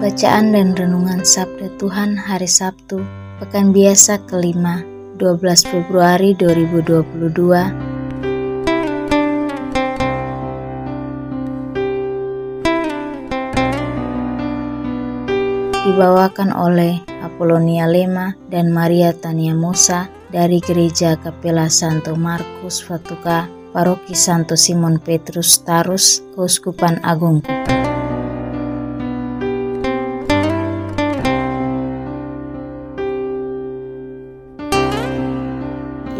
Bacaan dan Renungan Sabda Tuhan Hari Sabtu, Pekan Biasa kelima, 12 Februari 2022, dibawakan oleh Apolonia Lema dan Maria Tania Musa dari Gereja Kapela Santo Markus Fatuka, Paroki Santo Simon Petrus Tarus, Keuskupan Agung Kupang.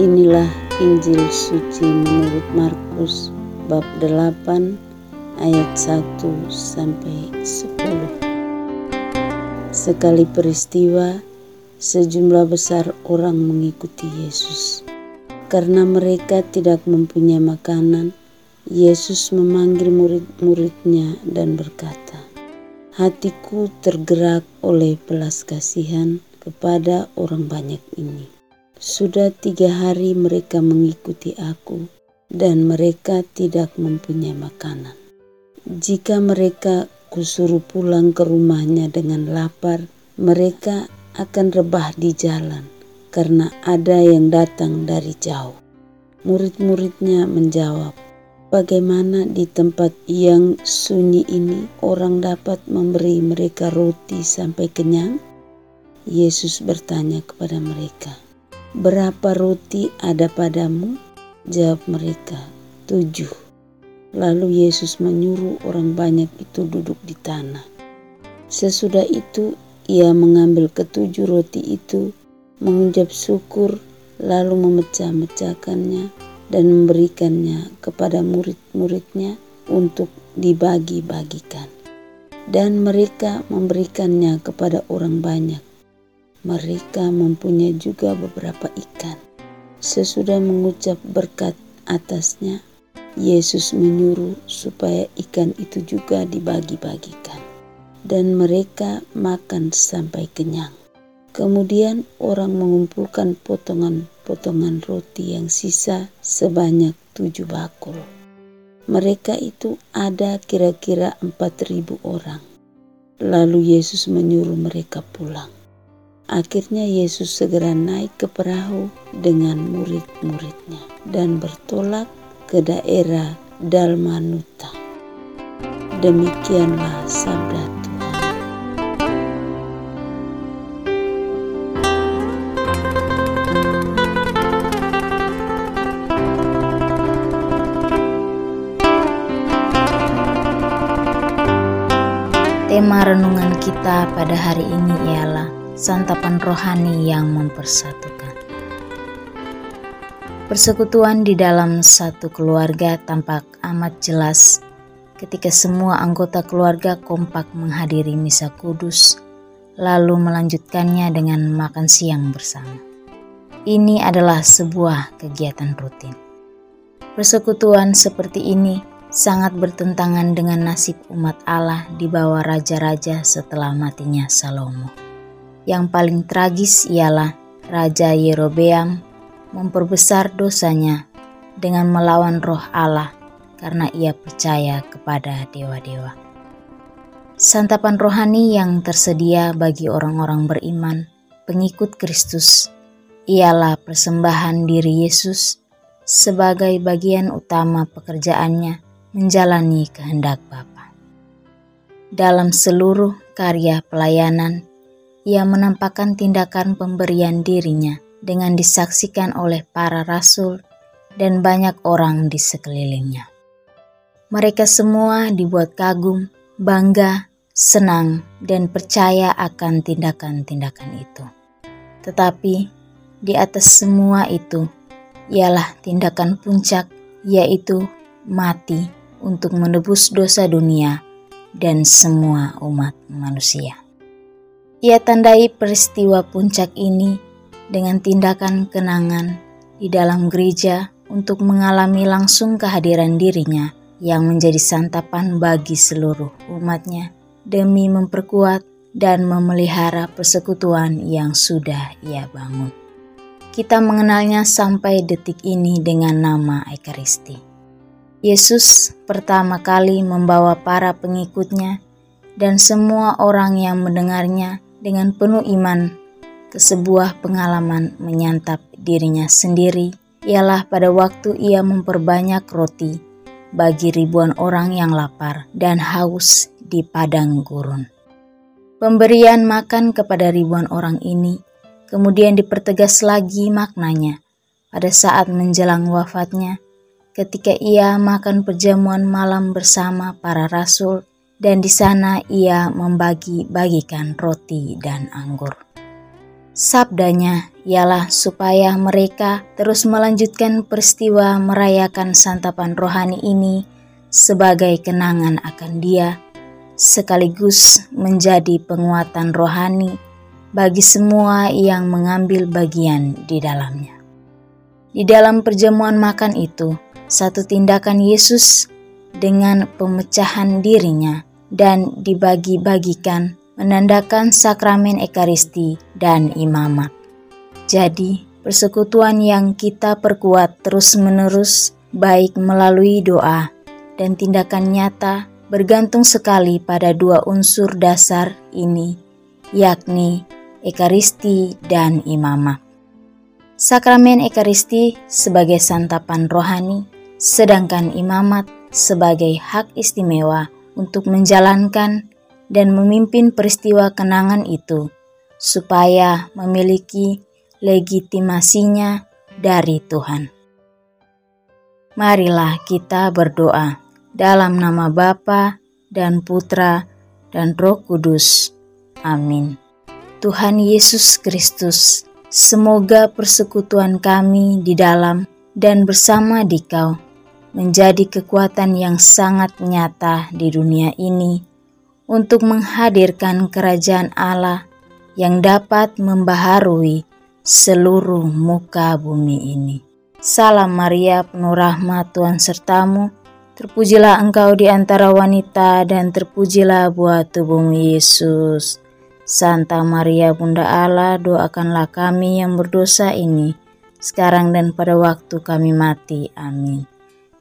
Inilah Injil suci menurut Markus bab 8 ayat 1 sampai 10. Sekali peristiwa, sejumlah besar orang mengikuti Yesus. Karena mereka tidak mempunyai makanan, Yesus memanggil murid-muridnya dan berkata, Hatiku tergerak oleh belas kasihan kepada orang banyak ini sudah tiga hari mereka mengikuti aku, dan mereka tidak mempunyai makanan. Jika mereka kusuruh pulang ke rumahnya dengan lapar, mereka akan rebah di jalan karena ada yang datang dari jauh. Murid-muridnya menjawab, Bagaimana di tempat yang sunyi ini orang dapat memberi mereka roti sampai kenyang? Yesus bertanya kepada mereka, Berapa roti ada padamu? Jawab mereka, tujuh. Lalu Yesus menyuruh orang banyak itu duduk di tanah. Sesudah itu ia mengambil ketujuh roti itu, mengucap syukur, lalu memecah-mecahkannya dan memberikannya kepada murid-muridnya untuk dibagi-bagikan. Dan mereka memberikannya kepada orang banyak mereka mempunyai juga beberapa ikan. Sesudah mengucap berkat atasnya, Yesus menyuruh supaya ikan itu juga dibagi-bagikan. Dan mereka makan sampai kenyang. Kemudian orang mengumpulkan potongan-potongan roti yang sisa sebanyak tujuh bakul. Mereka itu ada kira-kira empat ribu orang. Lalu Yesus menyuruh mereka pulang. Akhirnya Yesus segera naik ke perahu dengan murid-muridnya dan bertolak ke daerah Dalmanuta. Demikianlah sabda Tuhan. Tema renungan kita pada hari ini ialah santapan rohani yang mempersatukan. Persekutuan di dalam satu keluarga tampak amat jelas ketika semua anggota keluarga kompak menghadiri misa kudus, lalu melanjutkannya dengan makan siang bersama. Ini adalah sebuah kegiatan rutin. Persekutuan seperti ini sangat bertentangan dengan nasib umat Allah di bawah raja-raja setelah matinya Salomo. Yang paling tragis ialah Raja Yerobeam memperbesar dosanya dengan melawan roh Allah karena ia percaya kepada dewa-dewa. Santapan rohani yang tersedia bagi orang-orang beriman, pengikut Kristus, ialah persembahan diri Yesus sebagai bagian utama pekerjaannya menjalani kehendak Bapa. Dalam seluruh karya pelayanan ia menampakkan tindakan pemberian dirinya dengan disaksikan oleh para rasul dan banyak orang di sekelilingnya. Mereka semua dibuat kagum, bangga, senang, dan percaya akan tindakan-tindakan itu. Tetapi di atas semua itu, ialah tindakan puncak, yaitu mati untuk menebus dosa dunia dan semua umat manusia. Ia tandai peristiwa puncak ini dengan tindakan kenangan di dalam gereja untuk mengalami langsung kehadiran dirinya yang menjadi santapan bagi seluruh umatnya demi memperkuat dan memelihara persekutuan yang sudah ia bangun. Kita mengenalnya sampai detik ini dengan nama Ekaristi. Yesus pertama kali membawa para pengikutnya dan semua orang yang mendengarnya dengan penuh iman ke sebuah pengalaman menyantap dirinya sendiri ialah pada waktu ia memperbanyak roti bagi ribuan orang yang lapar dan haus di padang gurun. Pemberian makan kepada ribuan orang ini Kemudian dipertegas lagi maknanya pada saat menjelang wafatnya ketika ia makan perjamuan malam bersama para rasul dan di sana ia membagi-bagikan roti dan anggur. Sabdanya ialah supaya mereka terus melanjutkan peristiwa merayakan santapan rohani ini sebagai kenangan akan dia, sekaligus menjadi penguatan rohani bagi semua yang mengambil bagian di dalamnya. Di dalam perjamuan makan itu, satu tindakan Yesus dengan pemecahan dirinya dan dibagi-bagikan menandakan sakramen Ekaristi dan imamat. Jadi, persekutuan yang kita perkuat terus-menerus baik melalui doa dan tindakan nyata bergantung sekali pada dua unsur dasar ini, yakni Ekaristi, dan Imamah. Sakramen Ekaristi sebagai santapan rohani, sedangkan imamat sebagai hak istimewa untuk menjalankan dan memimpin peristiwa kenangan itu, supaya memiliki legitimasinya dari Tuhan. Marilah kita berdoa dalam nama Bapa dan Putra dan Roh Kudus. Amin. Tuhan Yesus Kristus, semoga persekutuan kami di dalam dan bersama Dikau menjadi kekuatan yang sangat nyata di dunia ini untuk menghadirkan kerajaan Allah yang dapat membaharui seluruh muka bumi ini. Salam Maria, penuh rahmat Tuhan sertamu. Terpujilah engkau di antara wanita dan terpujilah buah tubuhmu Yesus. Santa Maria Bunda Allah, doakanlah kami yang berdosa ini, sekarang dan pada waktu kami mati. Amin.